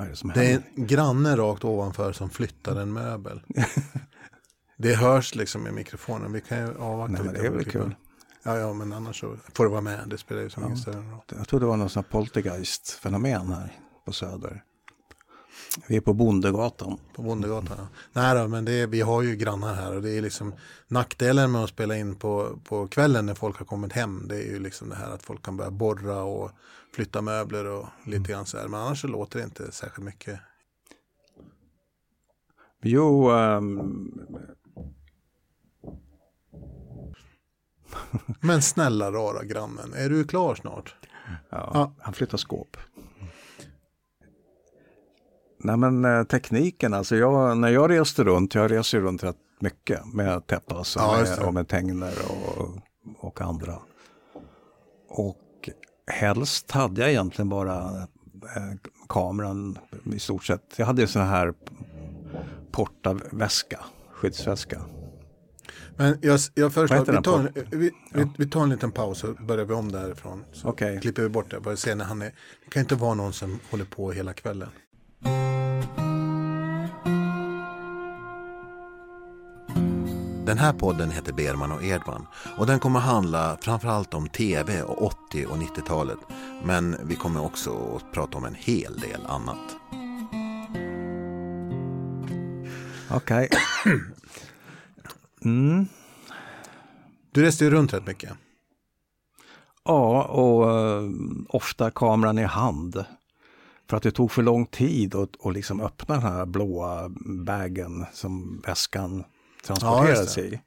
Vad är det som Det är händer? en granne rakt ovanför som flyttar en möbel. det hörs liksom i mikrofonen. Vi kan ju avvakta Nej, men lite det är väl kul. Ja, ja, men annars så får det vara med. Det spelar ju som ingen större roll. Jag tror det var någon sån här poltergeist-fenomen här på Söder. Vi är på Bondegatan. På Bondegatan. Ja. Nej då, men det är, vi har ju grannar här och det är liksom nackdelen med att spela in på, på kvällen när folk har kommit hem. Det är ju liksom det här att folk kan börja borra och flytta möbler och lite grann så här. Men annars så låter det inte särskilt mycket. Jo, ehm, Men snälla rara grannen, är du klar snart? ja, Ja. han flyttar skåp. Nej men eh, tekniken, alltså jag, när jag reste runt, jag reser ju runt rätt mycket med Teppas och, Ja, med, och med Tegner och, och andra. Och helst hade jag egentligen bara eh, kameran i stort sett. Jag hade en sån här portaväska, skyddsväska. Men jag, jag föreslår att vi tar, vi, vi, vi tar en liten paus och börjar vi om därifrån. Så Okej. klipper vi bort det. Bara se när han är. Det kan inte vara någon som håller på hela kvällen. Den här podden heter Berman och Edman och den kommer handla framförallt om tv och 80 och 90-talet. Men vi kommer också att prata om en hel del annat. Okej. Mm. Du reste ju runt rätt mycket. Ja, och eh, ofta kameran i hand. För att det tog för lång tid att, att liksom öppna den här blåa bagen som väskan transporterades just det. i.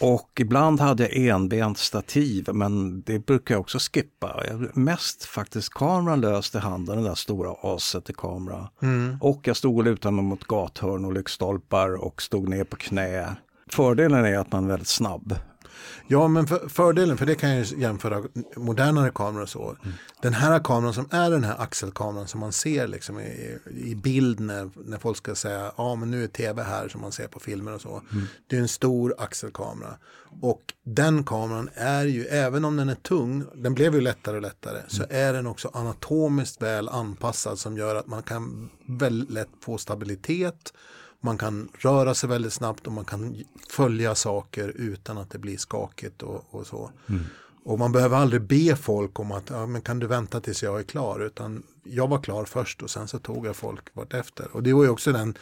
Och ibland hade jag enbent stativ, men det brukar jag också skippa. Jag, mest faktiskt kameran löst i handen, den där stora A70-kamera. Och jag stod och lutade mig mot gathörn och lyktstolpar och stod ner på knä. Fördelen är att man är väldigt snabb. Ja, men för, fördelen, för det kan jag ju jämföra modernare kameror och så. Den här kameran som är den här axelkameran som man ser liksom i, i bild när, när folk ska säga ja men nu är tv här som man ser på filmer och så. Det är en stor axelkamera. Och den kameran är ju, även om den är tung, den blev ju lättare och lättare, så är den också anatomiskt väl anpassad som gör att man kan väldigt lätt få stabilitet man kan röra sig väldigt snabbt och man kan följa saker utan att det blir skakigt och, och så. Och man behöver aldrig be folk om att ja, men kan du vänta tills jag är klar. Utan jag var klar först och sen så tog jag folk vartefter. Och det var ju också den,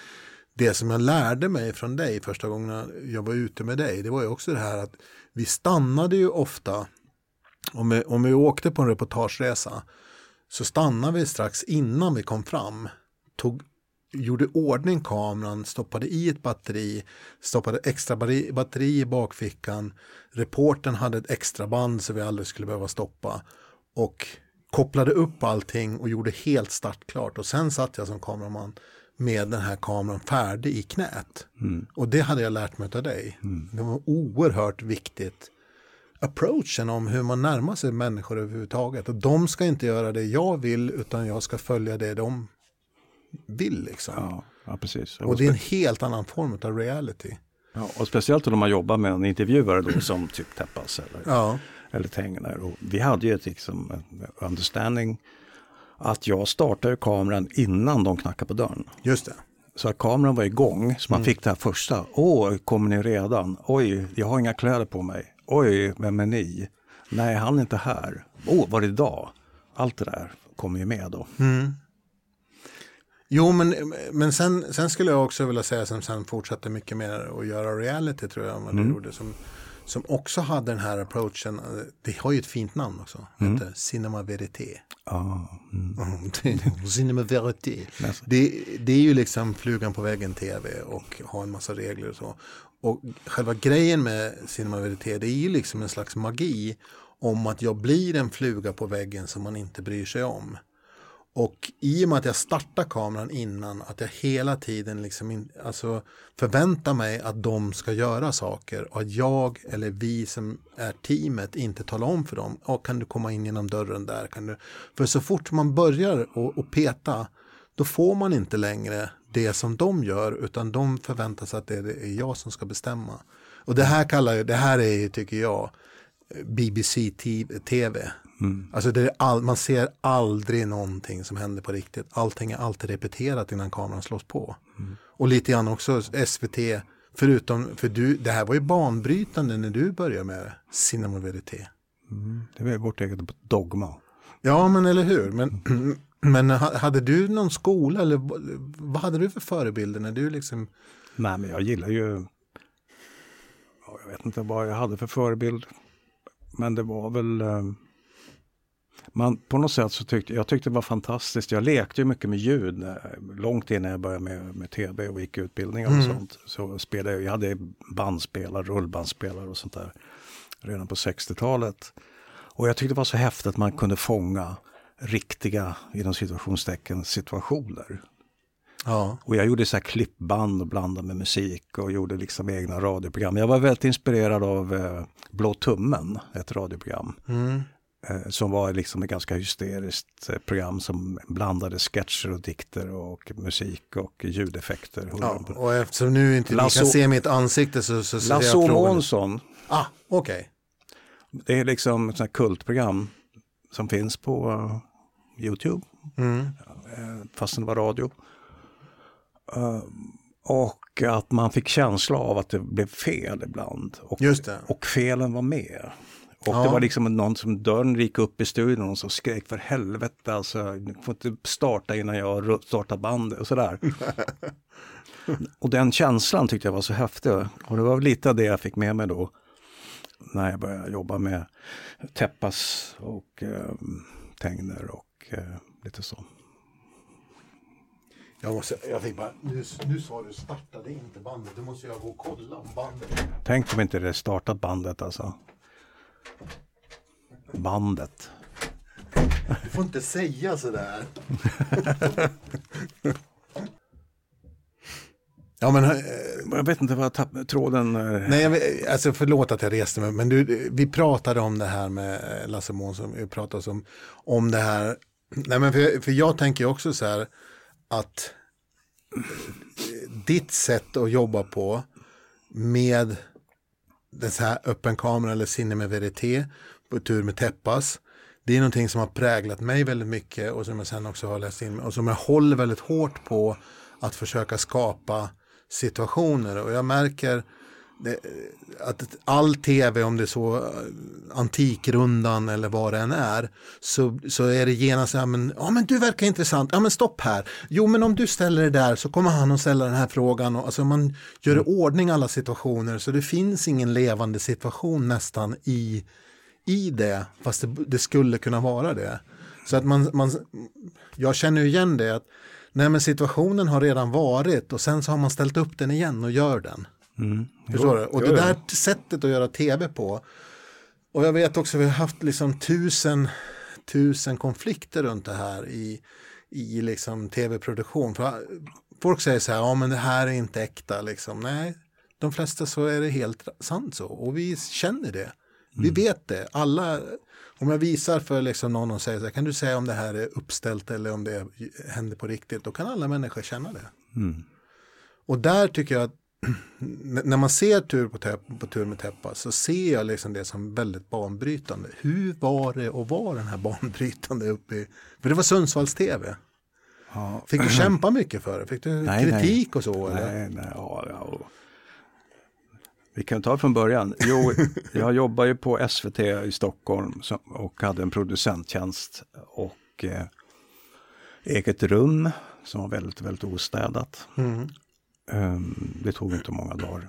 det som jag lärde mig från dig första gången jag var ute med dig. Det var ju också det här att vi stannade ju ofta. Om vi, om vi åkte på en reportageresa så stannade vi strax innan vi kom fram. Tog gjorde ordning kameran, stoppade i ett batteri, stoppade extra batteri- i bakfickan. Reporten hade ett extra band så vi aldrig skulle behöva stoppa. Och kopplade upp allting och gjorde helt startklart. Och sen satt jag som kameraman med den här kameran färdig i knät. Och det hade jag lärt mig av dig. Det var oerhört viktigt approachen om hur man närmar sig människor överhuvudtaget. Och de ska inte göra det jag vill utan jag ska följa det de vill liksom. Ja, ja precis. Och det är en helt annan form av reality. Ja, och speciellt om man jobbar med en intervjuare då som typ Teppas eller, Ja, eller Tegner. Och vi hade ju ett liksom, en understanding att jag startade kameran innan de knackade på dörren. just det. Så att kameran var igång, så man fick det här första. Åh, kommer ni redan? Oj, jag har inga kläder på mig. Oj, vem är ni? Nej, han är inte här. Åh, var det idag? Allt det där kommer ju med då. Jo, men, men sen, sen skulle jag också vilja säga som sen fortsatte mycket mer att göra reality tror jag vad du gjorde. Som, som också hade den här approachen. Det har ju ett fint namn också. Det heter Cinema Verité. Ja, mm. Mm, Cinema Verité. Det, det är ju liksom flugan på väggen tv och ha en massa regler och så. Och själva grejen med Cinema Verité det är ju liksom en slags magi om att jag blir en fluga på väggen som man inte bryr sig om. Och i och med att jag startar kameran innan, att jag hela tiden liksom in, alltså förväntar mig att de ska göra saker och att jag eller vi som är teamet inte talar om för dem, Oh, kan du komma in genom dörren där? Kan du? För så fort man börjar och, och peta, då får man inte längre det som de gör, utan de förväntar sig att det är jag som ska bestämma. Och det här kallar jag, det här är tycker jag, BBC-TV. Mm. Alltså det all, man ser aldrig någonting som händer på riktigt. Allting är alltid repeterat innan kameran slås på. Mm. Och lite grann också SVT, förutom, för du, det här var ju banbrytande när du började med Cinema Verité. Mm. Det var vårt eget dogma. Ja, men eller hur. Men, men hade du någon skola eller vad hade du för förebilder när du liksom? Nej, men jag gillar ju, jag vet inte vad jag hade för förebild. Men det var väl, eh, man, på något sätt så tyckte jag tyckte det var fantastiskt. Jag lekte ju mycket med ljud långt innan jag började med, med tv och gick utbildningar och mm. sånt. Så spelade jag, jag hade bandspelare, rullbandspelare och sånt där redan på 60-talet. Och jag tyckte det var så häftigt att man kunde fånga riktiga, inom situationstecken, situationer. Ja. Och jag gjorde så här klippband och blandade med musik och gjorde liksom egna radioprogram. Jag var väldigt inspirerad av eh, Blå tummen, ett radioprogram. Mm. Eh, som var liksom ett ganska hysteriskt eh, program som blandade sketcher och dikter och musik och ljudeffekter. Ja, och eftersom nu inte Lasso, ni kan se mitt ansikte så, så, så Lasse Månsson. Ah, okej. Okay. Det är liksom ett sånt kultprogram som finns på uh, Youtube. Mm. Fastän det var radio. Uh, och att man fick känsla av att det blev fel ibland. Och, och felen var med. Och ja. det var liksom någon som dörren gick upp i studion och så skrek för helvete alltså, ni får inte starta innan jag startar bandet och sådär. och den känslan tyckte jag var så häftig. Och det var lite av det jag fick med mig då när jag började jobba med Teppas och eh, Tegner och eh, lite så. Jag, måste, jag fick bara, nu, nu sa du startade inte bandet, då måste jag gå och kolla om bandet. Tänk om inte det startat bandet alltså. Bandet. Du får inte säga sådär. Ja, men, eh, jag vet inte vad jag tappade tråden. Nej, jag, alltså förlåt att jag reste mig, men du, vi pratade om det här med eh, Lasse Månsson, vi pratade om, om det här. Nej, men för, för jag tänker också så här att eh, ditt sätt att jobba på med det så här öppen kamera eller sinne med verité på tur med Teppas. Det är någonting som har präglat mig väldigt mycket och som jag sen också har läst in och som jag håller väldigt hårt på att försöka skapa situationer och jag märker det, att all tv, om det är så eh, Antikrundan eller vad det än är, så, så är det genast, ja men, ja men du verkar intressant, ja men stopp här, jo men om du ställer det där så kommer han att ställa den här frågan och alltså man gör i mm. ordning alla situationer så det finns ingen levande situation nästan i, i det, fast det, det skulle kunna vara det. Så att man, man jag känner igen det, att Nej men situationen har redan varit och sen så har man ställt upp den igen och gör den. Mm. Förstår du? Och det där sättet att göra tv på. Och jag vet också vi har haft liksom tusen, tusen konflikter runt det här i, i liksom tv-produktion. folk säger så här, ja men det här är inte äkta liksom. Nej, de flesta så är det helt sant så. Och vi känner det. Vi mm. vet det. Alla om jag visar för liksom någon och säger så här, kan du säga om det här är uppställt eller om det händer på riktigt, då kan alla människor känna det. Mm. Och där tycker jag att när man ser tur på, på tur med täppa så ser jag liksom det som väldigt banbrytande. Hur var det att vara den här banbrytande uppe i, för det var Sundsvalls TV. Ja. Fick du kämpa mycket för det? Fick du nej, kritik nej. och så? Nej, eller? nej, ja, ja. Vi kan ta från början. Jo, jag jobbar ju på SVT i Stockholm och hade en producenttjänst och eh, eget rum som var väldigt, väldigt ostädat. Mm. Um, det tog inte många dagar.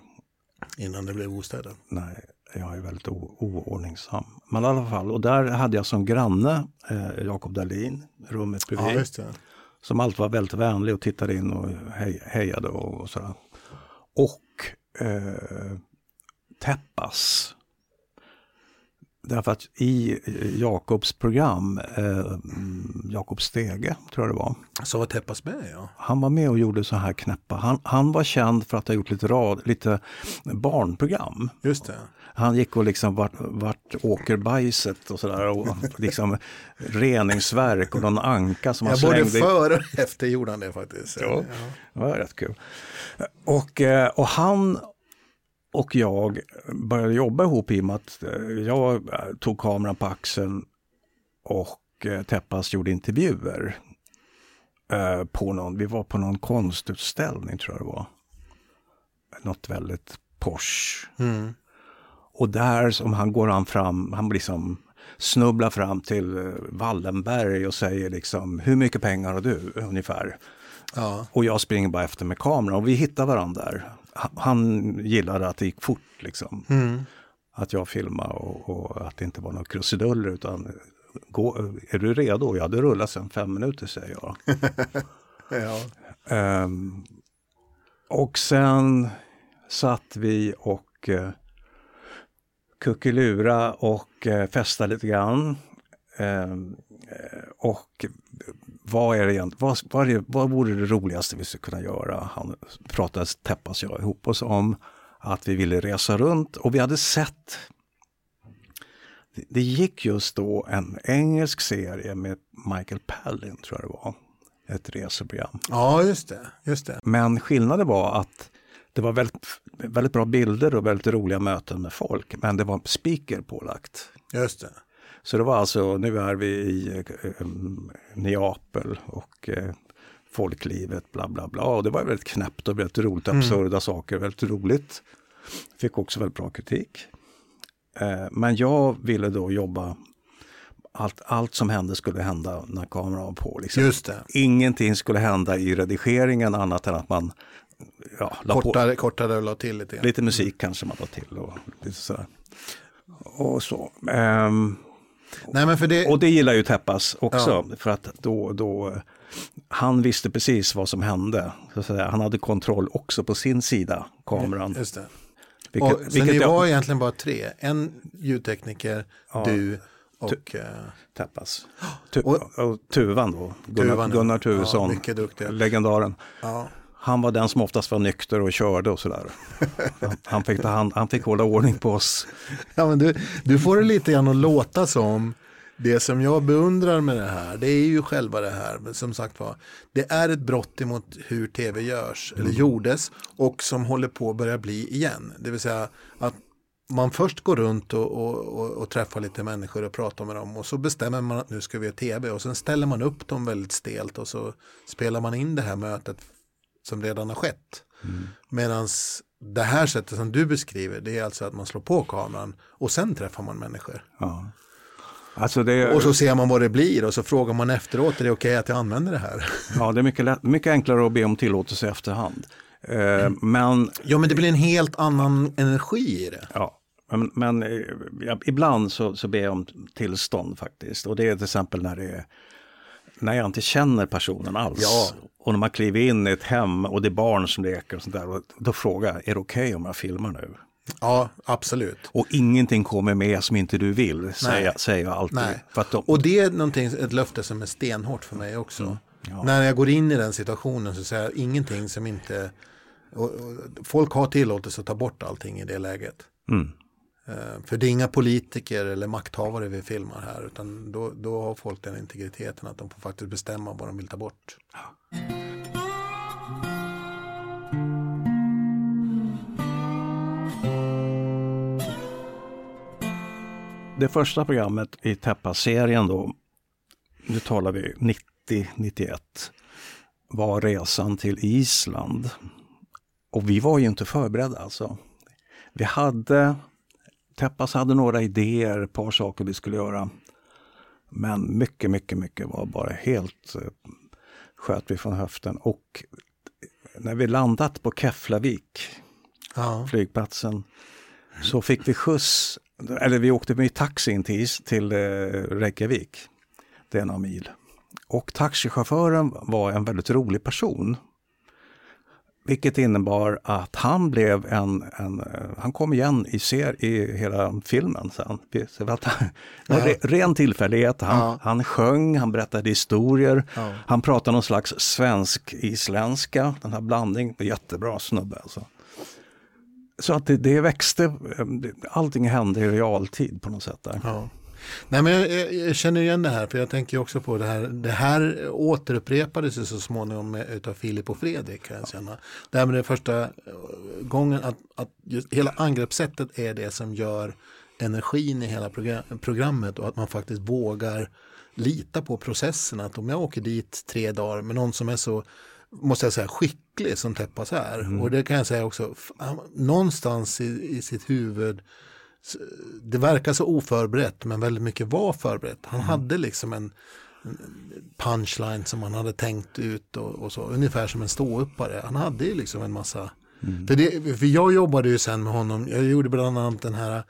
Innan det blev ostädat? Nej, jag är väldigt oordningsam. Men i alla fall, och där hade jag som granne eh, Jakob Dahlin, rummet bredvid. Ja, som alltid var väldigt vänlig och tittade in och hej, hejade och, och sådär. Och eh, Teppas. Därför att i Jakobs program, eh, Jakob Stege tror jag det var. Så var Teppas med ja. Han var med och gjorde så här knäppa. Han, han var känd för att ha gjort lite, rad, lite barnprogram. Just det. Han gick och liksom vart, vart åker bajset och sådär. Och liksom reningsverk och någon anka som han slängde. Både före och efter gjorde han det faktiskt. Ja, ja. det var rätt kul. Och, eh, och han Och jag började jobba ihop i och med att eh, jag tog kameran på axeln och eh, Teppas gjorde intervjuer. Eh, på någon, vi var på någon konstutställning tror jag det var. Något väldigt posh. Mm. Och där som han går han fram, han liksom snubblar fram till Wallenberg och säger liksom hur mycket pengar har du ungefär? Ja. Och jag springer bara efter med kameran och vi hittar varandra där. Han gillade att det gick fort liksom. Mm. Att jag filmade och, och, att det inte var några krusiduller utan gå, är du redo? Ja, det rullar sen fem minuter säger jag. ja. Um, och sen satt vi och uh, kuckelura och uh, festade lite grann. Um, och vad är det egentligen, vad, vad, är, vad vore det roligaste vi skulle kunna göra? Han pratade Teppas jag ihop oss om att vi ville resa runt och vi hade sett det gick just då en engelsk serie med Michael Palin, tror jag det var. Ett reseprogram. Ja, just det. Just det. Men skillnaden var att det var väldigt, väldigt bra bilder och väldigt roliga möten med folk. Men det var speaker pålagt. Just det. Så det var alltså, nu är vi i eh, Neapel och eh, folklivet, bla bla bla. Och det var väldigt knäppt och väldigt roligt, mm. absurda saker, väldigt roligt. Fick också väldigt bra kritik. Eh, men jag ville då jobba allt, allt som hände skulle hända när kameran var på. Liksom. Just det. Ingenting skulle hända i redigeringen annat än att man ja, kortare, på. kortare och la till lite. Lite musik kanske man la till. Och, lite sådär. och så. Um, Nej, men för det... Och det gillar ju Teppas också, ja. för att då, då han visste precis vad som hände. Han hade kontroll också på sin sida, kameran. Just det. Vilket, och, så ni jag... var egentligen bara tre, en ljudtekniker, ja. du och... Tu, uh... Teppas. Tu, och, och Tuvan då, Gunnar, Tuvan, Gunnar Tuvesson, ja, legendaren. Ja. Han var den som oftast var nykter och körde och sådär. Han fick, han, han fick hålla ordning på oss. Ja, men du, du får det lite grann att låta som det som jag beundrar med det här, det är ju själva det här, men som sagt var, det är ett brott emot hur tv görs, mm. eller gjordes, och som håller på att börja bli igen. Det vill säga att man först går runt och, och, och, och, träffar lite människor och pratar med dem och så bestämmer man att nu ska vi göra tv och sen ställer man upp dem väldigt stelt och så spelar man in det här mötet som redan har skett. Mm. Medan det här sättet som du beskriver, det är alltså att man slår på kameran och sen träffar man människor. Ja. Alltså det... Och så ser man vad det blir och så frågar man efteråt, är det okej okay att jag använder det här? Ja, det är mycket, lätt, mycket enklare att be om tillåtelse i efterhand. Eh, men... Ja, men det blir en helt annan energi i det. Ja, men, men ja, ibland så, så ber jag om tillstånd faktiskt. Och det är till exempel när det är när jag inte känner personen alls. Ja. Och när man kliver in i ett hem och det är barn som leker och sånt där. Och då frågar jag, är det okej okay om jag filmar nu? Ja, absolut. Och ingenting kommer med som inte du vill, säger, säger jag alltid. De... Och det är någonting, ett löfte som är stenhårt för mig också. Mm. Ja. När jag går in i den situationen så säger jag ingenting som inte... Och, och, folk har tillåtelse att ta bort allting i det läget. Mm. Eh, för det är inga politiker eller makthavare vi filmar här, utan då, då har folk den integriteten att de får faktiskt bestämma vad de vill ta bort. Ja. det första programmet i Täppa-serien då, nu talar vi 90-91, var resan till Island. Och vi var ju inte förberedda alltså. Vi hade, Teppas hade några idéer, ett par saker vi skulle göra. Men mycket, mycket, mycket var bara helt eh, sköt vi från höften. Och när vi landat på Keflavik, ja. flygplatsen, så fick vi skjuts eller vi åkte med taxi in till, till eh, Reykjavik. Det är några mil. Och taxichauffören var en väldigt rolig person. Vilket innebar att han blev en, en eh, han kom igen i, ser, i hela filmen sen. Ja. Ren tillfällighet. Han, ja. han sjöng, han berättade historier, ja. han pratade någon slags svensk-isländska, den här blandningen. Jättebra snubbe alltså. Så att det, det växte, allting hände i realtid på något sätt där. Ja. Nej, men jag, jag, känner igen det här, för jag tänker också på det här. Det här återupprepades ju så småningom av Filip och Fredrik. Kan jag känna. Det här med det första eh, gången att, att hela angreppssättet är det som gör energin i hela program, programmet och att man faktiskt vågar lita på processen. Att om jag åker dit tre dagar med någon som är så måste jag säga, skicklig som Teppas är. Mm. Och det kan jag säga också, någonstans i, i sitt huvud, det verkar så oförberett men väldigt mycket var förberett. Han mm. hade liksom en, punchline som han hade tänkt ut och, och så, ungefär som en ståuppare. Han hade ju liksom en massa, mm. för, det, för jag jobbade ju sen med honom, jag gjorde bland annat den här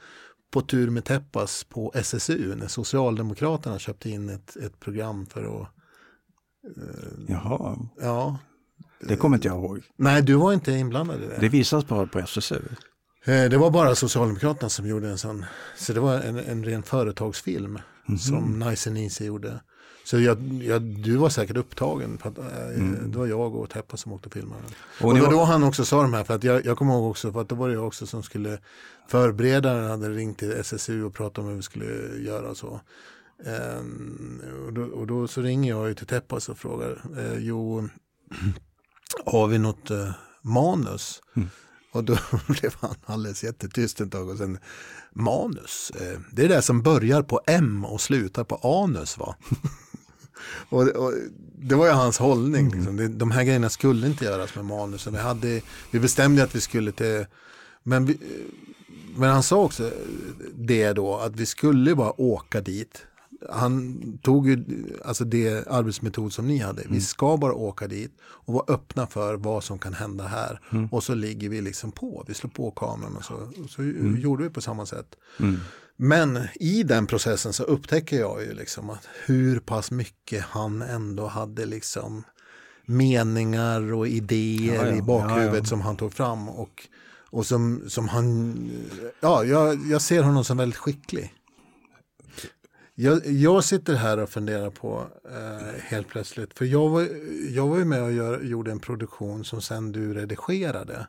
på tur med Teppas på SSU när Socialdemokraterna köpte in ett, ett program för att Jaha. Ja. Det kommer inte jag ihåg. Nej, du var inte inblandad i det. Det visas bara på SSU. Eh, det var bara Socialdemokraterna som gjorde en sån. Så det var en, en ren företagsfilm mm -hmm. som Nice and Easy gjorde. Så jag, jag, du var säkert upptagen. För att, äh, mm. Det var jag och Teppa som åkte filmade. Och, och det var då han också sa de här. För att jag, jag kommer ihåg också. För att då var det jag också som skulle. Förberedaren hade ringt till SSU och pratat om hur vi skulle göra så. Um, och, då, och, då, så ringer jag ju till Teppas och frågar, uh, jo, har vi något uh, manus? Mm. Och då blev han alldeles jättetyst ett tag och sen manus, uh, det är det som börjar på M och slutar på anus va? och, och, det var ju hans hållning, mm. liksom. de här grejerna skulle inte göras med manus. Vi, hade, vi bestämde att vi skulle till, men vi, men han sa också det då att vi skulle bara åka dit han tog ju alltså det arbetsmetod som ni hade. Mm. Vi ska bara åka dit och vara öppna för vad som kan hända här. Mm. Och så ligger vi liksom på. Vi slår på kameran och så, och så mm. gjorde vi på samma sätt. Mm. Men i den processen så upptäcker jag ju liksom att hur pass mycket han ändå hade liksom meningar och idéer ja, ja, i bakhuvudet ja, som han tog fram. Och, och som, som han, ja, jag, jag ser honom som väldigt skicklig. Jag, jag, sitter här och funderar på eh, helt plötsligt. För jag var, jag var ju med och gör, gjorde en produktion som sen du redigerade.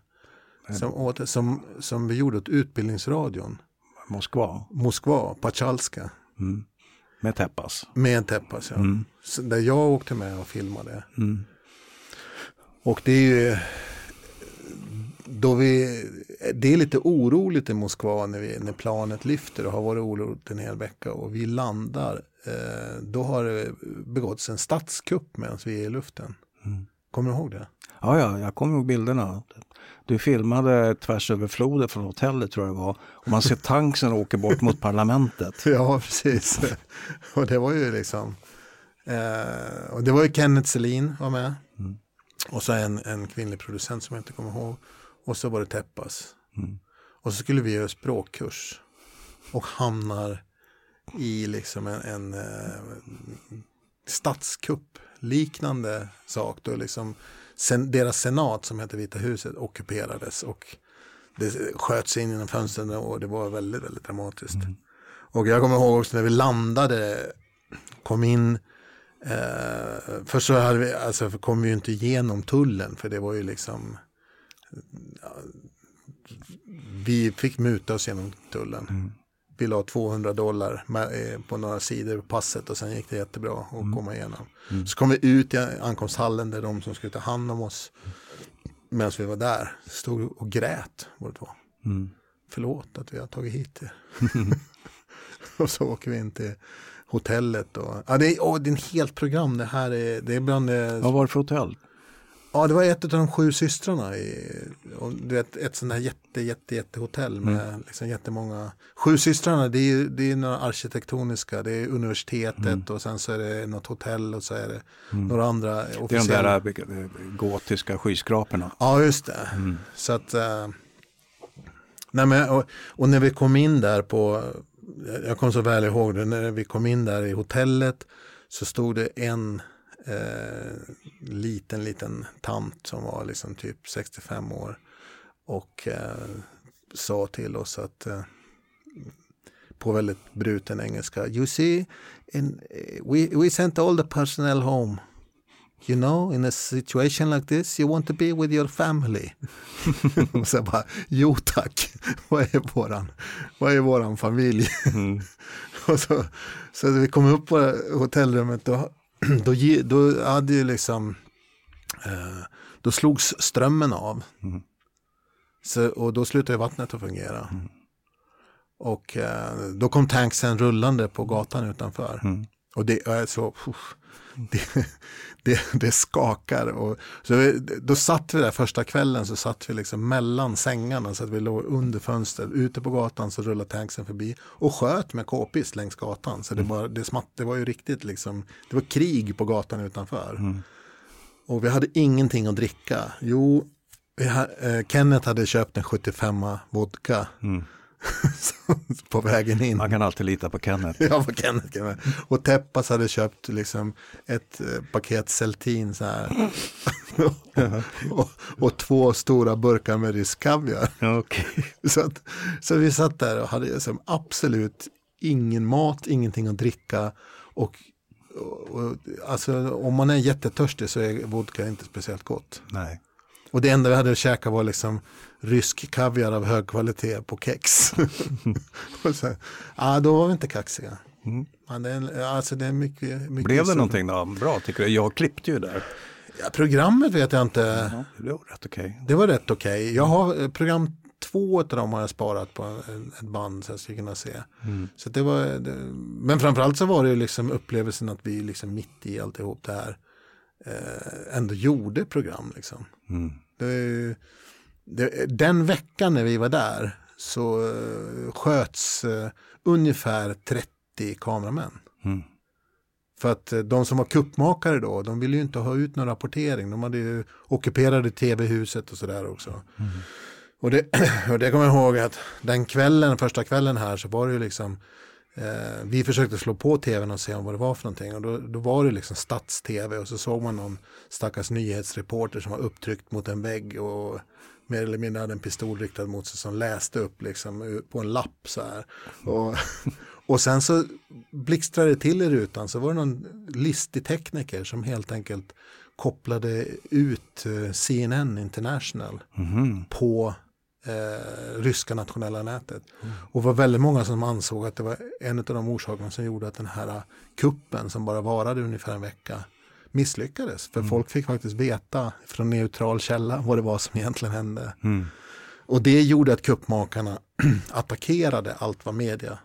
Som, åt, som, som vi gjorde åt Utbildningsradion. Moskva. Moskva, Pachalska. Mm. Med Teppas. Med Teppas, ja. Mm. där jag åkte med och filmade. Mm. Och det är ju då vi, det är lite oroligt i Moskva när, vi, när planet lyfter och har varit oroligt en hel vecka och vi landar. Eh, då har det begåtts en statskupp medan vi är i luften. Mm. Kommer du ihåg det? Ja, ja, jag kommer ihåg bilderna. Du filmade tvärs över floden från hotellet tror jag det var. Och man ser tanksen åker bort mot parlamentet. Ja, precis. och det var ju liksom... Eh, och det var ju Kenneth Selin var med. Mm. Och så en, en kvinnlig producent som jag inte kommer ihåg. Och så var det Teppas. Mm. Och så skulle vi göra språkkurs. Och hamnar i liksom en, en, en eh, statskupp liknande sak. Då liksom sen, deras senat som heter Vita huset ockuperades. Och det sköts in genom fönstren och det var väldigt, väldigt dramatiskt. Mm. Och jag kommer ihåg också när vi landade, kom in, eh, först så hade vi, alltså, kom vi ju inte igenom tullen för det var ju liksom vi fick muta oss genom tullen. Mm. Vi la 200 dollar eh, på några sidor på passet och sen gick det jättebra att mm. komma igenom. Mm. Så kom vi ut i ankomsthallen där de som skulle ta hand om oss medan vi var där stod och grät båda två. Mm. Förlåt att vi har tagit hit er. och så åker vi in till hotellet. Och, ja, det, är, åh, det är en helt program. Det här är, det är bland det... Vad var det för hotell? Ja, det var ett av de sju systrarna. I, du vet, ett sånt här jätte, jätte, jätte hotell med mm. liksom jättemånga. Sju systrarna, det är, det är några arkitektoniska. Det är universitetet mm. och sen så är det något hotell och så är det mm. några andra officiella. Det är de där eh, gotiska skyskraporna. Ja, just det. Mm. Så att, äh, nej men, och, och, när vi kom in där på, jag kommer så väl ihåg det, när vi kom in där i hotellet så stod det en eh, liten, liten tant som var liksom typ 65 år och eh, sa till oss att eh, på väldigt bruten engelska. You see, in, we, we sent all the personnel home. You know, in a situation like this you want to be with your family. och så bara, jo tack, vad är våran, vad är våran familj? Mm. och så, så vi kom upp på hotellrummet då, då, då hade ju liksom eh, då slogs strömmen av. Mm. Så, och då slutade vattnet att fungera. Mm. Och eh, då kom tanksen rullande på gatan utanför. Mm. Och det är så, uff, det, det, det, skakar. Och, så vi, då satt vi där första kvällen så satt vi liksom mellan sängarna så att vi låg under fönstret. Ute på gatan så rullade tanksen förbi och sköt med k-pist längs gatan. Så det, mm. det, smatt, det var ju riktigt liksom, det var krig på gatan utanför. Mm. Och vi hade ingenting att dricka. Jo, ha, eh, Kenneth hade köpt en 75 vodka. Mm. på vägen in. Man kan alltid lita på Kenneth. ja, på Kenneth kan man. Och Teppas hade köpt liksom ett eh, paket Celtin så här. och, och, och, två stora burkar med rysk kaviar. okay. så, så vi satt där och hade liksom absolut ingen mat, ingenting att dricka. Och, och, alltså, om man är jättetörstig så är vodka inte speciellt gott. Nej. Och det enda vi hade att käka var liksom rysk kaviar av hög kvalitet på kex. så, ja, då var vi inte kaxiga. Mm. Ja, det är, alltså det är mycket, mycket Blev det någonting då? bra tycker du? Jag klippte ju där. Ja, programmet vet jag inte. Jaha, det var rätt okej. Okay. Det var rätt okej. Okay. Jag har eh, program två av dem har jag sparat på ett band så jag ska kunna se. Mm. Så det var, det, men framförallt så var det liksom upplevelsen att vi liksom mitt i alltihop det här eh, ändå gjorde program. Liksom. Mm. Det, det, den veckan när vi var där så eh, sköts eh, ungefär 30 kameramän. Mm. För att eh, de som var kuppmakare då, de ville ju inte ha ut någon rapportering. De hade ju ockuperade tv-huset och sådär också. Mm. Och, det, och det kommer jag ihåg att den kvällen, första kvällen här så var det ju liksom Eh, vi försökte slå på tvn och se vad det var för någonting. Och då, då var det liksom stats-tv och så såg man någon stackars nyhetsreporter som var upptryckt mot en vägg och mer eller mindre hade en pistol riktad mot sig som läste upp liksom på en lapp så här. Och, och sen så blixtrade det till i rutan så var det någon listig tekniker som helt enkelt kopplade ut eh, CNN International mm -hmm. på eh, ryska nationella nätet. Mm. Och var väldigt många som ansåg att det var en av de orsakerna som gjorde att den här kuppen som bara varade ungefär en vecka misslyckades. För mm. folk fick faktiskt veta från neutral källa vad det var som egentligen hände. Mm. Och det gjorde att kuppmakarna attackerade allt vad media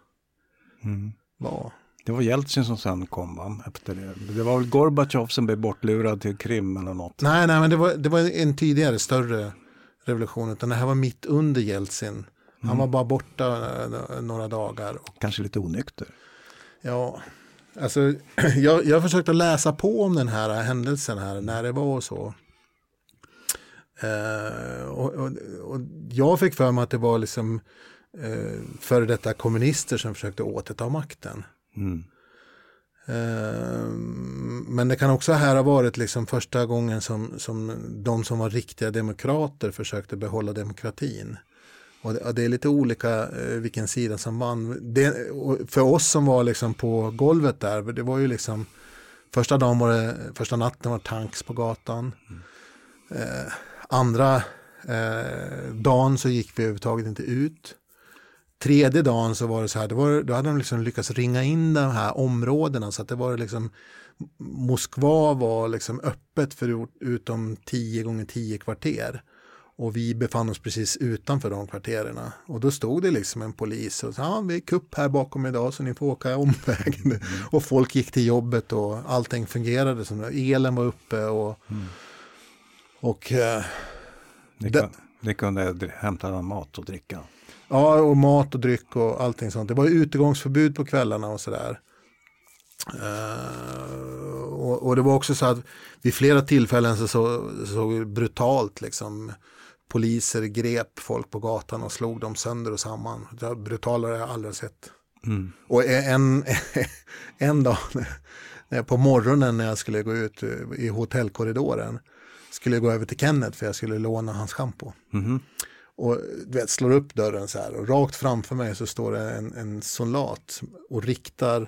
mm. var. Det var Jeltsin som sen kom va? efter det. Det var väl Gorbatjov som blev bortlurad till Krim eller något. Nej, nej, men det var, det var en tidigare större revolution, utan det här var mitt under Jeltsin. Han mm. var bara borta eh, några dagar. Och, Kanske lite onykter. Ja, alltså jag, jag försökte läsa på om den här händelsen här, när det var och så. Uh, och, och, och, jag fick för mig att det var liksom uh, före detta kommunister som försökte återta makten. Mm. Ehm, men det kan också här ha varit liksom första gången som, som de som var riktiga demokrater försökte behålla demokratin. Och det, det är lite olika eh, vilken sida som vann. Det, för oss som var liksom på golvet där, det var ju liksom första dagen var det, första natten var tanks på gatan. Mm. Eh, andra eh, dagen så gick vi överhuvudtaget inte ut tredje dagen så var det så här, var, då hade de liksom lyckats ringa in de här områdena så att det var liksom Moskva var liksom öppet för utom 10 gånger 10 kvarter. Och vi befann oss precis utanför de kvarteren. Och då stod det liksom en polis och sa, ja, vi är kupp här bakom idag så ni får åka omvägen. Mm. och folk gick till jobbet och allting fungerade som elen var uppe och, mm. och eh, ni, kunde, ni kunde hämta mat och dricka. Ja, och mat och dryck och allting sånt. Det var utegångsförbud på kvällarna och sådär. Uh, och, och, det var också så att vid flera tillfällen så såg vi brutalt liksom poliser grep folk på gatan och slog dem sönder och samman. Det brutalare har jag aldrig sett. Mm. Och en, en dag på morgonen när jag skulle gå ut i hotellkorridoren skulle jag gå över till Kenneth för jag skulle låna hans schampo. Mm. Och du vet, slår upp dörren så här och rakt framför mig så står det en, en soldat och riktar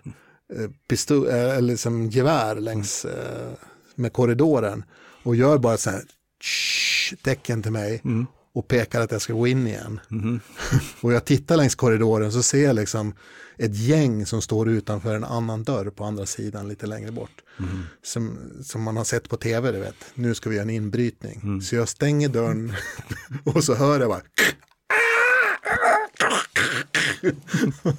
eh, pistol, eh, eller liksom gevär längs eh, med korridoren och gör bara så här tsch, tecken till mig. Mm. Och pekar att jag ska gå in igen. Mm. och jag tittar längs korridoren så ser jag liksom ett gäng som står utanför en annan dörr på andra sidan lite längre bort. Mm. Som, som man har sett på tv, du vet. Nu ska vi göra en inbrytning. Mm. Så jag stänger dörren och så hör jag bara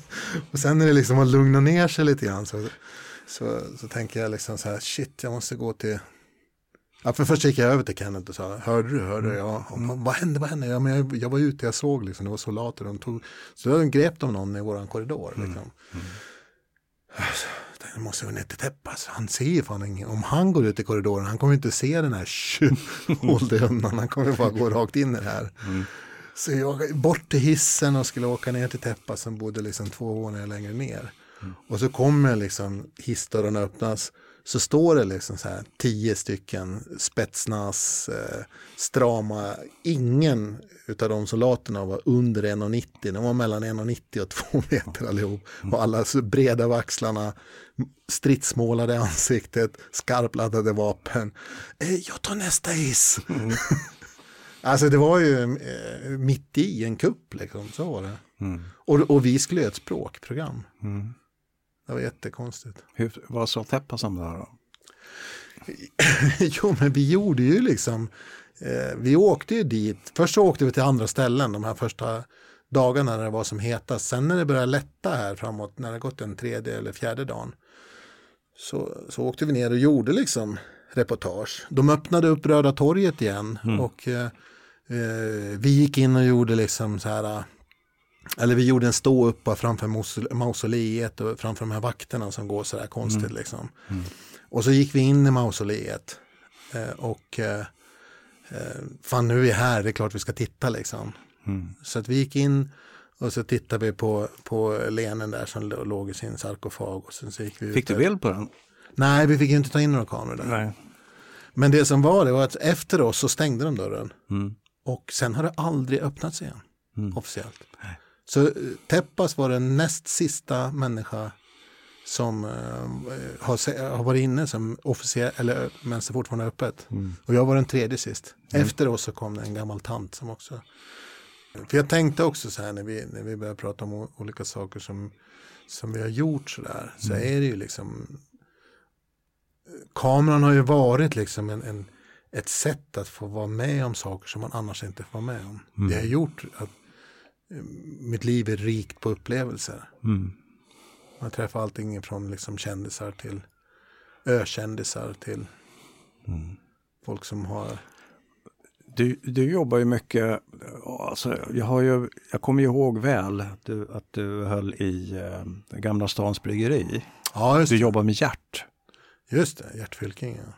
och sen är det liksom att lugna ner sig lite grann så, så, så tänker jag liksom så här, shit, jag måste gå till Ja, för först gick jag över till Kenneth och sa, hörde du, hörde du? Ja, mm. vad hände, vad hände? Ja, men jag, jag var ute, jag såg liksom, det var soldater, de tog, så då grep de någon i våran korridor. Mm. Liksom. Mm. Alltså, jag måste gå ner till Teppas, han ser ju fan ingen, om han går ut i korridoren, han kommer inte se den här, håll dig undan, han kommer bara gå rakt in i det här. Mm. Så jag bort till hissen och skulle åka ner till Teppas som bodde liksom två våningar längre ner. Mm. Och så kommer liksom hissdörrarna öppnas så står det liksom så här tio stycken spetsnas, eh, strama, ingen utav de soldaterna var under 1,90, de var mellan 1,90 och 2 meter allihop. Mm. Och alla så breda av axlarna, stridsmålade ansiktet, skarpladdade vapen. Eh, jag tar nästa hiss. Mm. alltså det var ju eh, mitt i en kupp, liksom, så var det. Mm. Och, och vi skulle göra ett språkprogram. Mm. Det var jättekonstigt. Hur, vad sa Teppas om det här då? jo, men vi gjorde ju liksom, eh, vi åkte ju dit, först så åkte vi till andra ställen de här första dagarna när det var som hetast. Sen när det började lätta här framåt, när det gått en tredje eller fjärde dagen, så, så åkte vi ner och gjorde liksom reportage. De öppnade upp Röda torget igen mm. och eh, eh vi gick in och gjorde liksom så här eller vi gjorde en ståuppa framför mausoleet och framför de här vakterna som går sådär konstigt mm. liksom. Mm. Och så gick vi in i mausoleet eh, och eh, eh, fan nu är vi här, det är klart vi ska titta liksom. Mm. Så att vi gick in och så tittade vi på, på lenen där som låg i sin sarkofag. Och sen så gick vi fick du bild på den? Nej, vi fick inte ta in några kameror där. Nej. Men det som var det var att efter oss så stängde de dörren. Mm. Och sen har det aldrig öppnats igen. Mm. Officiellt. Nej. Så eh, Teppas var den näst sista människa som uh, har, har varit inne som officer, eller medan det fortfarande är öppet. Mm. Och jag var den tredje sist. Mm. Efter oss så kom det en gammal tant som också. För jag tänkte också så här när vi, när vi började prata om olika saker som, som vi har gjort så där. Så mm. är det ju liksom. Kameran har ju varit liksom en, en, ett sätt att få vara med om saker som man annars inte får vara med om. Det har gjort att mitt liv är rikt på upplevelser. Mm. Man träffar allting från liksom kändisar till ökändisar till mm. folk som har du, du jobbar ju mycket, alltså, jag, har ju, jag kommer ihåg väl att du, att du höll i eh, Gamla Stans Bryggeri. Ja, just du jobbar med Gert. Just det, Gert Fylking. Ja.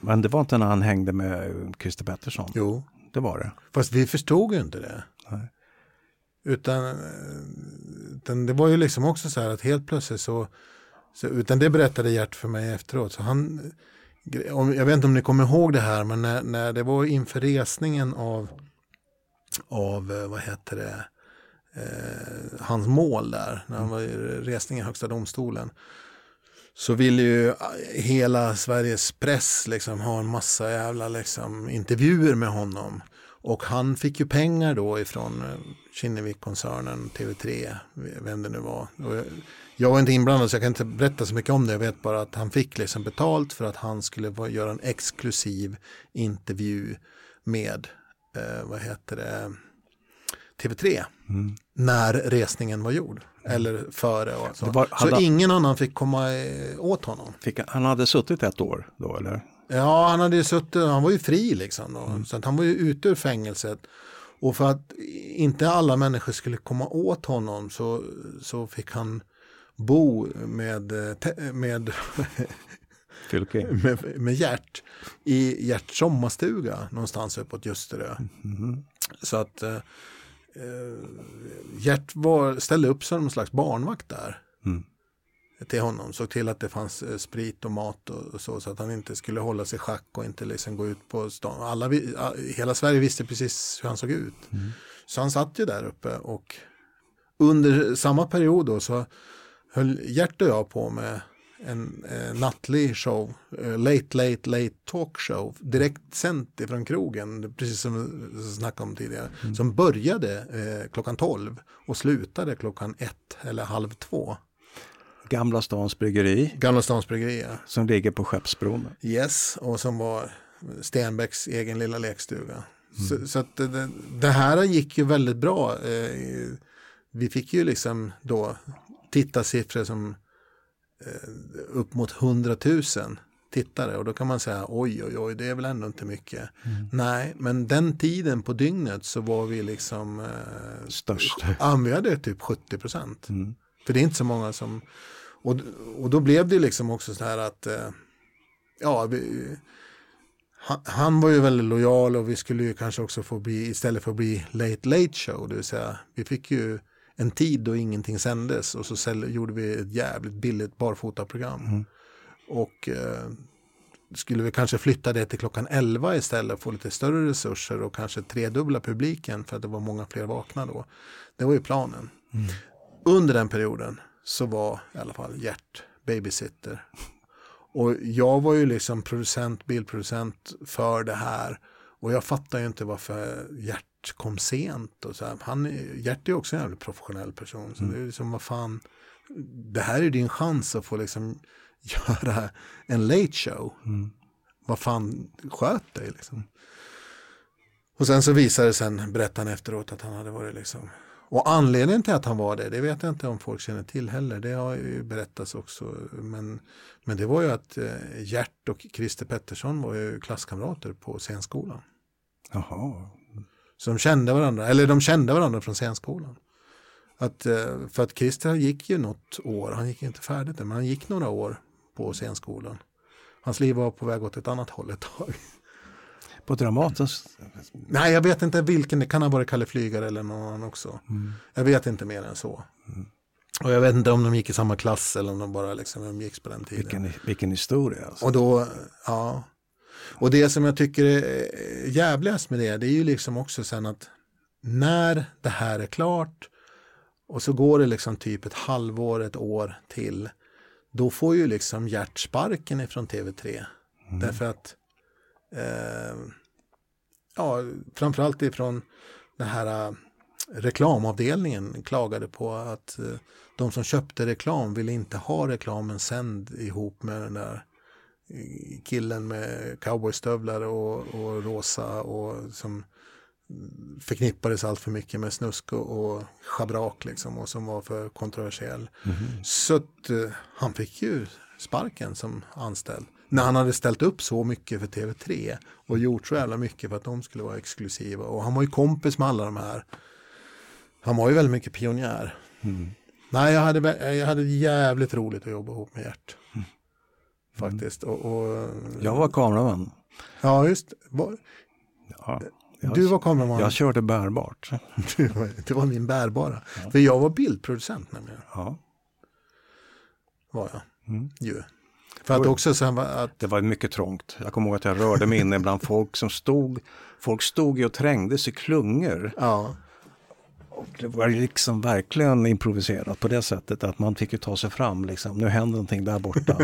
Men det var inte när han hängde med Christer Pettersson? Jo. Det var det. Fast vi förstod ju inte det. Nej. Utan, eh, utan det var ju liksom också så här att helt plötsligt så, så utan det berättade Gert för mig efteråt. Så han, jag vet inte om ni kommer ihåg det här, men när, när det var inför resningen av, av eh, vad heter det, eh, hans mål där, när han var i resning i högsta domstolen, så ville ju eh, hela Sveriges press liksom ha en massa jävla liksom, intervjuer med honom. Och han fick ju pengar då ifrån eh, Kinnevik-koncernen, TV3, vem det nu var. Och jag var inte inblandad så jag kan inte berätta så mycket om det. Jag vet bara att han fick liksom betalt för att han skulle göra en exklusiv intervju med, eh, vad heter det, TV3. Mm. När resningen var gjord. Mm. Eller före. Och så var, så ingen annan fick komma eh, åt honom. Fick, han hade suttit ett år då eller? Ja, han hade ju suttit, han var ju fri liksom. Då. Mm. Så att han var ju ute ur fängelset. Och för att inte alla människor skulle komma åt honom så, så fick han bo med, med, med, med Gert i Gerts sommarstuga någonstans uppåt Ljusterö. Mm. Så att eh, eh, Gert var, ställde upp som någon slags barnvakt där. Mm till honom. Såg till att det fanns eh, sprit och mat och, så, så att han inte skulle hålla sig schack och inte liksom gå ut på stan. Alla, hela Sverige visste precis hur han såg ut. Mm. Så han satt ju där uppe och under samma period då så höll Gert och jag på med en eh, nattlig show, eh, Late Late Late Talk Show, direkt sänt ifrån krogen, precis som vi snackade om tidigare, mm. som började eh, klockan 12 och slutade klockan 1 eller halv 2. Gamla Stans Bryggeri. Gamla Stans Bryggeri, ja. Som ligger på Skeppsbron. Yes, och som var Stenbecks egen lilla lekstuga. Mm. Så, så, det, det, här gick ju väldigt bra. Eh, vi fick ju liksom då tittarsiffror som eh, upp mot 100 000 tittare och då kan man säga oj oj oj det är väl ändå inte mycket. Mm. Nej men den tiden på dygnet så var vi liksom eh, störst. Ja, vi hade typ 70 procent. Mm. För det är inte så många som och, och då blev det liksom också så här att eh, ja vi, han, han, var ju väldigt lojal och vi skulle ju kanske också få bli istället för att bli late late show det vill säga vi fick ju en tid då ingenting sändes och så gjorde vi ett jävligt billigt barfotaprogram. Mm. Och eh, skulle vi kanske flytta det till klockan 11 istället och få lite större resurser och kanske tredubbla publiken för att det var många fler vakna då. Det var ju planen. Mm. Under den perioden så var i alla fall Gert babysitter. Och jag var ju liksom producent, bildproducent för det här. Och jag fattar ju inte varför Gert kom sent. Och så här. Han, Gert är också en jävligt professionell person. Så mm. det är liksom, vad fan, det här är din chans att få liksom göra en late show. Mm. Vad fan, sköt dig liksom. Och sen så visade det sen, berättade han efteråt, att han hade varit liksom och anledningen till att han var det, det vet jag inte om folk känner till heller. Det har ju berättats också. Men, men det var ju att eh, Gert och Christer Pettersson var ju klasskamrater på scenskolan. Jaha. Så de kände varandra, eller de kände varandra från scenskolan. Att, eh, för att Christer gick ju något år, han gick inte färdigt men han gick några år på scenskolan. Hans liv var på väg åt ett annat håll ett tag. På Dramaten? Nej, jag vet inte vilken, det kan ha varit Kalle Flygare eller någon annan också. Mm. Jag vet inte mer än så. Mm. Och jag vet inte om de gick i samma klass eller om de bara liksom umgicks på den tiden. Vilken, vilken historia. Alltså. Och då, ja. Och det som jag tycker är jävligast med det, det är ju liksom också sen att när det här är klart och så går det liksom typ ett halvår, ett år till, då får ju liksom hjärtsparken ifrån TV3. Mm. Därför att, eh, ja, framförallt ifrån den här eh, reklamavdelningen klagade på att eh, de som köpte reklam ville inte ha reklamen sänd ihop med den där killen med cowboystövlar och, och rosa och som förknippades allt för mycket med snusk och, och schabrak liksom och som var för kontroversiell. Mm. Så att, han fick ju sparken som anställd. När han hade ställt upp så mycket för TV3 och gjort så jävla mycket för att de skulle vara exklusiva. Och han var ju kompis med alla de här. Han var ju väldigt mycket pionjär. Mm. Nej, jag hade, jag hade jävligt roligt att jobba ihop med Gert. Mm. Faktiskt. Och, och, jag var kameraman. Ja, just var, ja, Du var kameraman. Jag körde bärbart. det var min bärbara. Ja. För jag var bildproducent nämligen. Ja. Var jag. Mm. Ju. För att också sen att... Det var mycket trångt. Jag kommer ihåg att jag rörde mig inne bland folk som stod, folk stod och trängdes i klungor. Ja. Och det var liksom verkligen improviserat på det sättet att man fick ju ta sig fram. Liksom. Nu händer någonting där borta.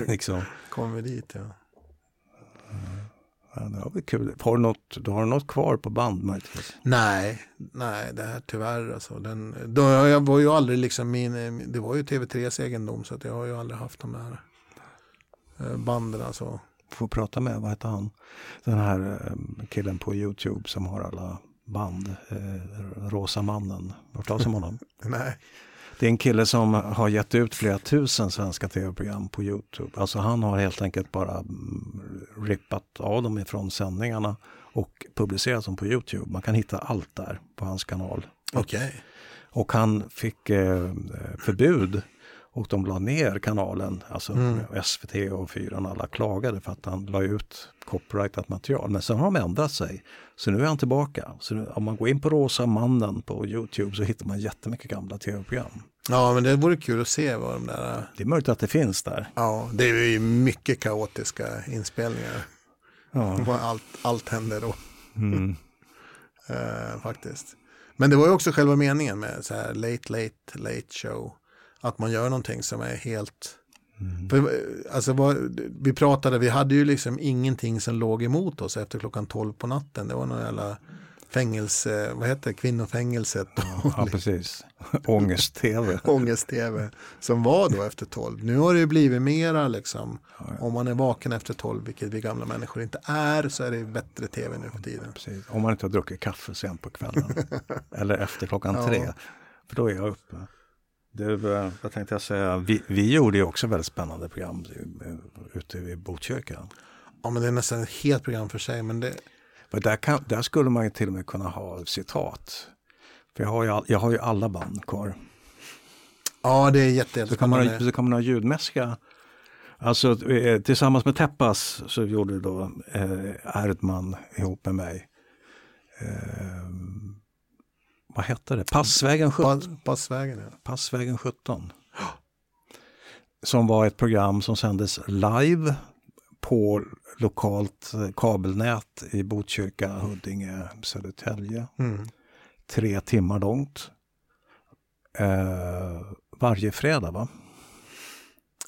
liksom. Kommer dit ja. Ja, det var kul. Har du, något, du har något kvar på band möjligtvis? Nej, nej, det här tyvärr alltså. Den, då, jag var ju aldrig liksom min, det var ju TV3s egendom så att jag har ju aldrig haft de här eh, banden alltså. Får prata med, vad heter han? Den här eh, killen på YouTube som har alla band, eh, Rosa mannen. Hört talas om honom? Nej. Det är en kille som har gett ut flera tusen svenska tv-program på Youtube. Alltså han har helt enkelt bara mm, rippat av dem ifrån sändningarna och publicerat dem på Youtube. Man kan hitta allt där på hans kanal. Okay. Och han fick eh, förbud och de la ner kanalen, alltså mm. SVT och Fyran, alla klagade för att han la ut copyrightat material. Men sen har de ändrat sig. Så nu är han tillbaka. Så nu, om man går in på Rosa mannen på Youtube så hittar man jättemycket gamla tv-program. Ja, men det vore kul att se vad de där... Det är möjligt att det finns där. Ja, det är ju mycket kaotiska inspelningar. Ja. Allt, allt händer då. Mm. uh, faktiskt. Men det var ju också själva meningen med så här late, late, late show att man gör någonting som är helt Mm. För, alltså, vad, vi pratade, vi hade ju liksom ingenting som låg emot oss efter klockan 12 på natten. Det var någon jävla fängelse, vad heter det, kvinnofängelset. Ja, precis. Ångest-tv. Ångest-tv som var då efter 12. Nu har det ju blivit mera liksom, ja, ja. om man är vaken efter 12, vilket vi gamla människor inte är, så är det bättre tv nu för tiden. Precis. Om man inte har druckit kaffe sent på kvällen. Eller efter klockan tre. För då är jag uppe. Det, vad tänkte jag säga, vi, vi gjorde ju också väldigt spännande program ute i Botkyrka. Ja men det är nästan ett helt program för sig. Men det... För där, kan, där skulle man ju till och med kunna ha citat. För jag har ju, jag har ju alla band kvar. Ja det är jätte, så kan, man ha, så kan man ha ljudmässiga Alltså eh, tillsammans med Teppas så gjorde då eh, Erdman ihop med mig eh, vad hette det? Passvägen 17. Pass, passvägen, ja. Passvägen 17. Som var ett program som sändes live på lokalt kabelnät i Botkyrka, Huddinge, Södertälje. Mm. Tre timmar långt. Eh, varje fredag va?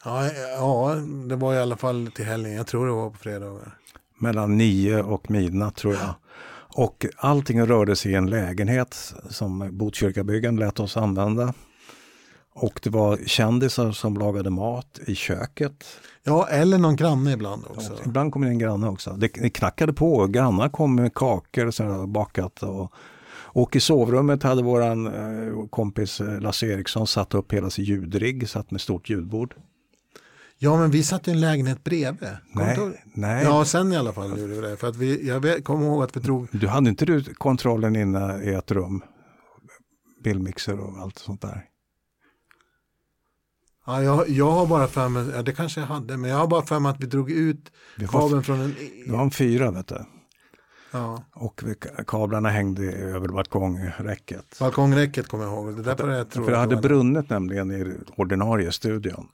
Ja, ja, det var i alla fall till helgen. Jag tror det var på fredagar. Mellan nio och midnatt tror jag. Och allting rörde sig i en lägenhet som Botkyrkabyggen lät oss använda. Och det var kändisar som lagade mat i köket. Ja, eller någon granne ibland också. Ja, ibland kom det en granne också. Det, det knackade på, grannar kom med kakor och bakat. Och, och i sovrummet hade våran eh, kompis eh, Lasse Eriksson satt upp hela sin ljudrigg, satt med stort ljudbord. Ja, men vi satt i en lägenhet bredvid. Nej, nej. Ja, sen i alla fall gjorde vi det. För att vi, jag kommer ihåg att vi drog... Du hade inte du kontrollen inne i ett rum? Bildmixer och allt sånt där? Ja, jag, jag har bara för mig, ja, det kanske jag hade, men jag har bara för mig att vi drog ut kabeln från en... Det var en fyra, vet du. Ja. Och kablarna hängde över balkongräcket. Balkongräcket kommer jag ihåg. Det där jag tror för det hade brunnit nämligen i ordinarie studion.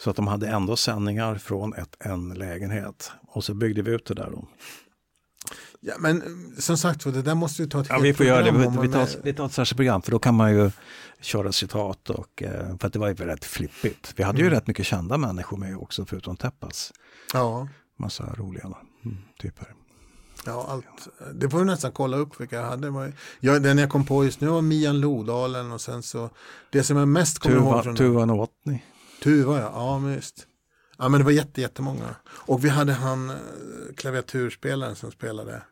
Så att de hade ändå sändningar från ett, en lägenhet. Och så byggde vi ut det där då. Ja, men som sagt det där måste vi ta ett ja, helt vi får göra det. Vi, vi, tar, vi tar ett särskilt program för då kan man ju köra citat och eh, för att det var ju rätt flippigt. Vi hade ju mm. rätt mycket kända människor med också förutom Teppas. Ja. Massa roliga mm, typer. Ja, allt. Det får vi nästan kolla upp vilka jag hade. Jag, den jag kom på just nu var Mian Lodalen och sen så det som jag mest kommer ihåg från Tuva Novotny. Tuva ja, ja men just. Ja men det var jätte, jättemånga. Och vi hade han eh, klaviaturspelaren som spelade.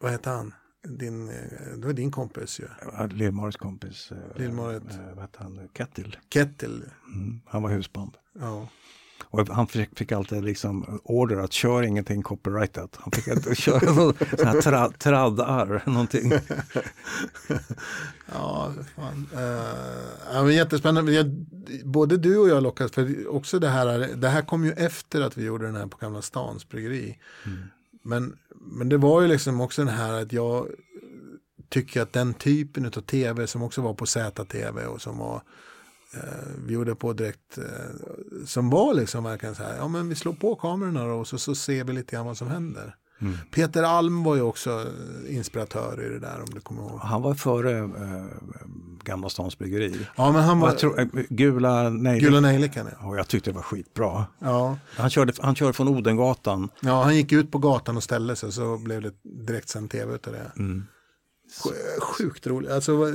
Vad hette han? Din, eh, det var din kompis ju. Ja, Lill-Marits kompis. Eh, Lill-Marit. Vad hette han? Kettil. Kettil. Mm, han var husband. Ja. Och han fick, fick, alltid liksom order att köra ingenting copyrightat. Han fick inte köra någon sån här tra, traddar, någonting. ja, fan. Uh, ja, men jättespännande. Jag, både du och jag lockas, för också det här, det här kom ju efter att vi gjorde den här på Gamla Stans bryggeri. Mm. Men, men det var ju liksom också den här att jag tycker att den typen av tv som också var på ZTV och som var vi gjorde på direkt eh, som var liksom verkligen så här, ja men vi slår på kamerorna och så, så ser vi lite grann vad som händer. Mm. Peter Alm var ju också eh, inspiratör i det där om du kommer ihåg. Han var före äh, Gamla Stans Bryggeri. Ja, men han var... Tror, äh, Gula Nejlikan. Gula Nejlikan ja. Och jag tyckte det var skitbra. Ja. Han, körde, han körde från Odengatan. Ja, han gick ut på gatan och ställde sig så blev det direktsänd tv utav det. Mm. Sjukt roligt. Alltså,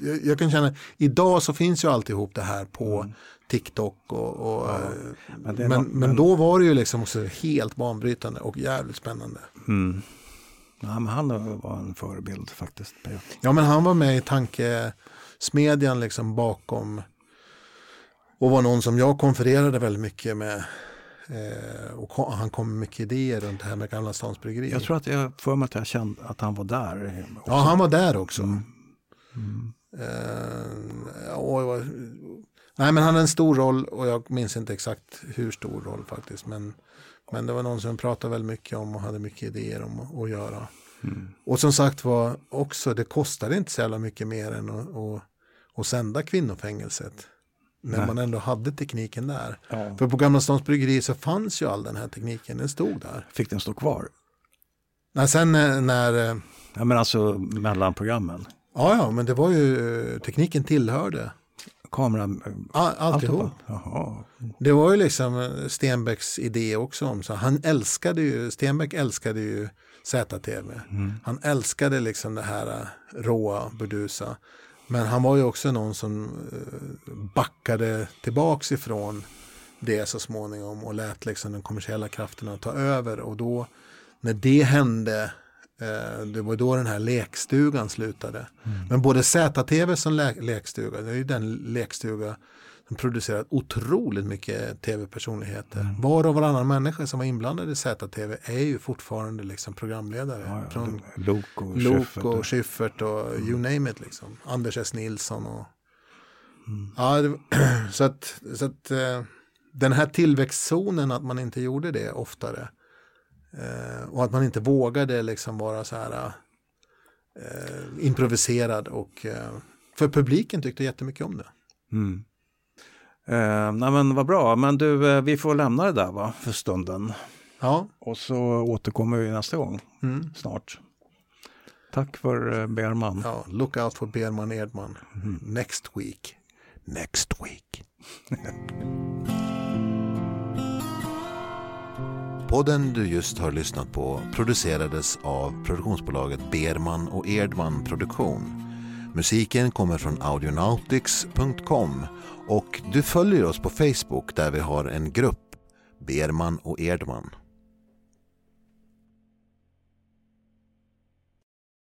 jag, jag, kan känna, idag så finns ju alltihop det här på mm. TikTok. Och, och ja, men, men, något, men, men, då var det ju liksom också helt banbrytande och jävligt spännande. Mm. Ja, men han var en förebild faktiskt. Ja, men han var med i tankesmedjan liksom bakom och var någon som jag konfererade väldigt mycket med Eh, och han kom med mycket idéer runt det här med Gamla Stans Bryggeri. Jag tror att jag för mig att jag kände att han var där. Också. Ja, han var där också. Mm. Mm. Eh, och, nej, men han hade en stor roll och jag minns inte exakt hur stor roll faktiskt. Men, men det var någon som pratade väldigt mycket om och hade mycket idéer om att göra. Mm. Och som sagt var också, det kostade inte så jävla mycket mer än att, att, att sända kvinnofängelset. När Nej. man ändå hade tekniken där. Ja. För på Gamla Stans Bryggeri så fanns ju all den här tekniken, den stod där. Fick den stå kvar? Nej, sen när... Eh, ja, men alltså mellan programmen? Ja, ja, men det var ju, tekniken tillhörde kamera? All, alltihop. Jaha. Det var ju liksom Stenbecks idé också om så. Han älskade ju, Stenbeck älskade ju ZTV. Mm. Han älskade liksom det här råa, burdusa. Men han var ju också någon som äh, backade tillbaks ifrån det så småningom och lät liksom de kommersiella krafterna ta över. Och då när det hände Eh, det var då den här lekstugan slutade. Mm. Men både ZTV som le lekstuga, det är ju den lekstuga som producerat otroligt mycket tv-personligheter. Mm. Var och varannan människa som var inblandad i ZTV är ju fortfarande liksom programledare. Ja, ja, Från Lok och, Lok och Schyffert och mm. you name it. Liksom. Anders S. Nilsson och... Mm. Ja, det, så att, så att eh, den här tillväxtzonen, att man inte gjorde det oftare, Eh, och att man inte vågade liksom vara så här eh, improviserad och för publiken tyckte jättemycket om det. Mm. Eh, nej men vad bra, men du, eh, vi får lämna det där va, för stunden. Ja. Och så återkommer vi nästa gång mm. snart. Tack för eh, Berman. Ja, look out for Berman Edman. Mm. Next week. Next week. Podden du just har lyssnat på producerades av produktionsbolaget Berman och Erdman Produktion. Musiken kommer från audionautics.com och du följer oss på Facebook där vi har en grupp, Berman och Erdman.